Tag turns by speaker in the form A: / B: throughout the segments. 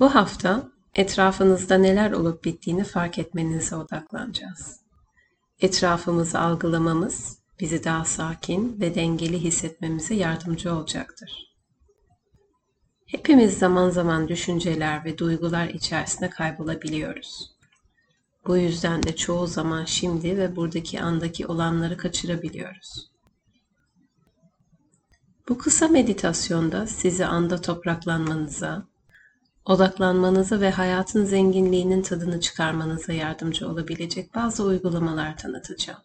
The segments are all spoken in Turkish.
A: Bu hafta etrafınızda neler olup bittiğini fark etmenize odaklanacağız. Etrafımızı algılamamız bizi daha sakin ve dengeli hissetmemize yardımcı olacaktır. Hepimiz zaman zaman düşünceler ve duygular içerisinde kaybolabiliyoruz. Bu yüzden de çoğu zaman şimdi ve buradaki andaki olanları kaçırabiliyoruz. Bu kısa meditasyonda sizi anda topraklanmanıza, odaklanmanıza ve hayatın zenginliğinin tadını çıkarmanıza yardımcı olabilecek bazı uygulamalar tanıtacağım.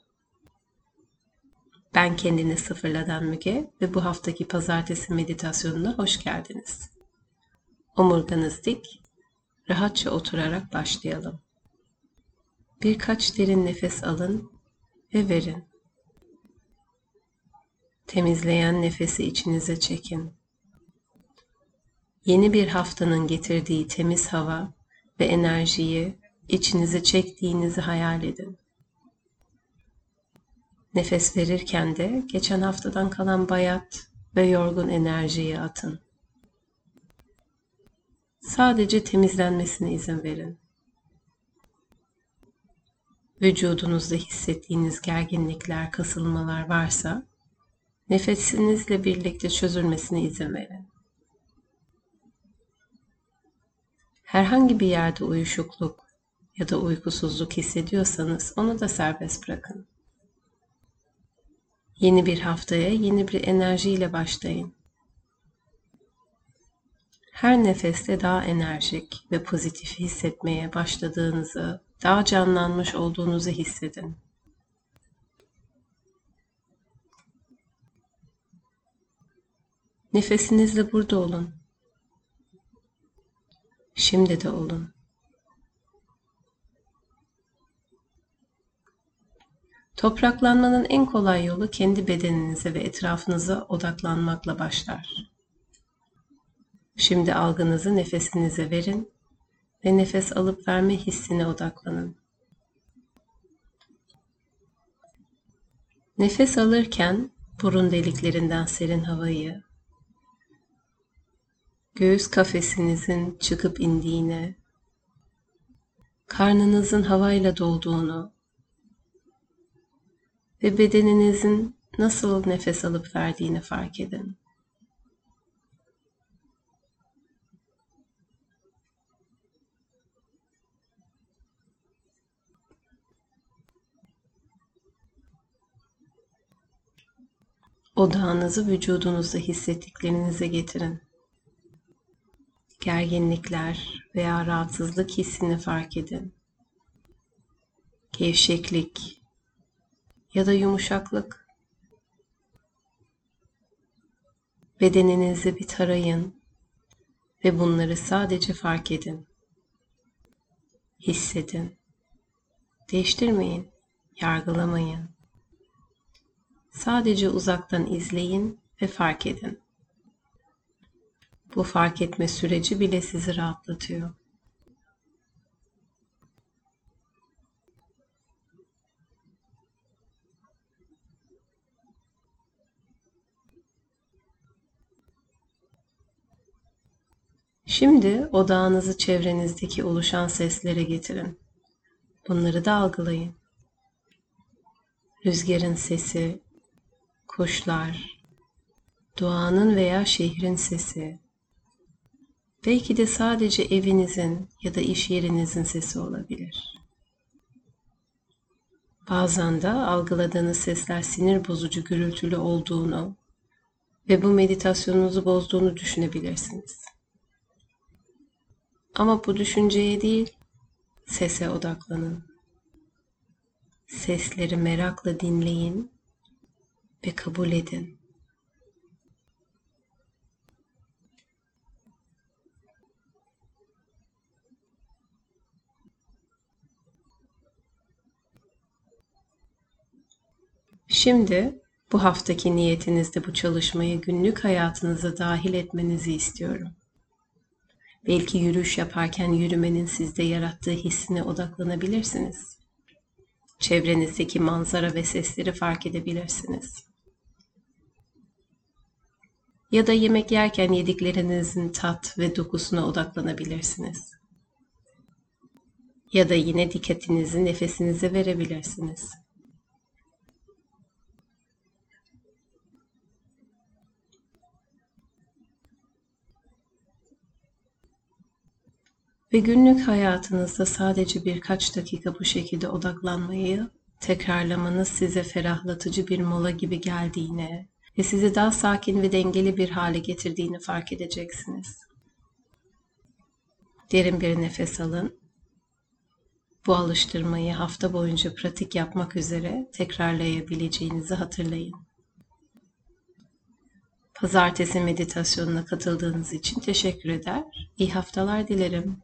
A: Ben kendini sıfırladan Müge ve bu haftaki pazartesi meditasyonuna hoş geldiniz. Omurganız dik, rahatça oturarak başlayalım. Birkaç derin nefes alın ve verin. Temizleyen nefesi içinize çekin. Yeni bir haftanın getirdiği temiz hava ve enerjiyi içinize çektiğinizi hayal edin. Nefes verirken de geçen haftadan kalan bayat ve yorgun enerjiyi atın. Sadece temizlenmesine izin verin. Vücudunuzda hissettiğiniz gerginlikler, kasılmalar varsa nefesinizle birlikte çözülmesine izin verin. Herhangi bir yerde uyuşukluk ya da uykusuzluk hissediyorsanız onu da serbest bırakın. Yeni bir haftaya yeni bir enerjiyle başlayın. Her nefeste daha enerjik ve pozitif hissetmeye başladığınızı, daha canlanmış olduğunuzu hissedin. Nefesinizle burada olun. Şimdi de olun. Topraklanmanın en kolay yolu kendi bedeninize ve etrafınıza odaklanmakla başlar. Şimdi algınızı nefesinize verin ve nefes alıp verme hissine odaklanın. Nefes alırken burun deliklerinden serin havayı, göğüs kafesinizin çıkıp indiğine, karnınızın havayla dolduğunu ve bedeninizin nasıl nefes alıp verdiğini fark edin. Odağınızı vücudunuzda hissettiklerinize getirin. Gerginlikler veya rahatsızlık hissini fark edin. Gevşeklik ya da yumuşaklık. Bedeninizi bir tarayın ve bunları sadece fark edin. Hissedin. Değiştirmeyin, yargılamayın. Sadece uzaktan izleyin ve fark edin. Bu fark etme süreci bile sizi rahatlatıyor. Şimdi odağınızı çevrenizdeki oluşan seslere getirin. Bunları da algılayın. Rüzgarın sesi, kuşlar, doğanın veya şehrin sesi, belki de sadece evinizin ya da iş yerinizin sesi olabilir. Bazen de algıladığınız sesler sinir bozucu gürültülü olduğunu ve bu meditasyonunuzu bozduğunu düşünebilirsiniz. Ama bu düşünceye değil, sese odaklanın. Sesleri merakla dinleyin ve kabul edin. Şimdi bu haftaki niyetinizde bu çalışmayı günlük hayatınıza dahil etmenizi istiyorum. Belki yürüyüş yaparken yürümenin sizde yarattığı hissine odaklanabilirsiniz. Çevrenizdeki manzara ve sesleri fark edebilirsiniz. Ya da yemek yerken yediklerinizin tat ve dokusuna odaklanabilirsiniz. Ya da yine dikkatinizi nefesinize verebilirsiniz. Ve günlük hayatınızda sadece birkaç dakika bu şekilde odaklanmayı tekrarlamanız size ferahlatıcı bir mola gibi geldiğine ve sizi daha sakin ve dengeli bir hale getirdiğini fark edeceksiniz. Derin bir nefes alın. Bu alıştırmayı hafta boyunca pratik yapmak üzere tekrarlayabileceğinizi hatırlayın. Pazartesi meditasyonuna katıldığınız için teşekkür eder. İyi haftalar dilerim.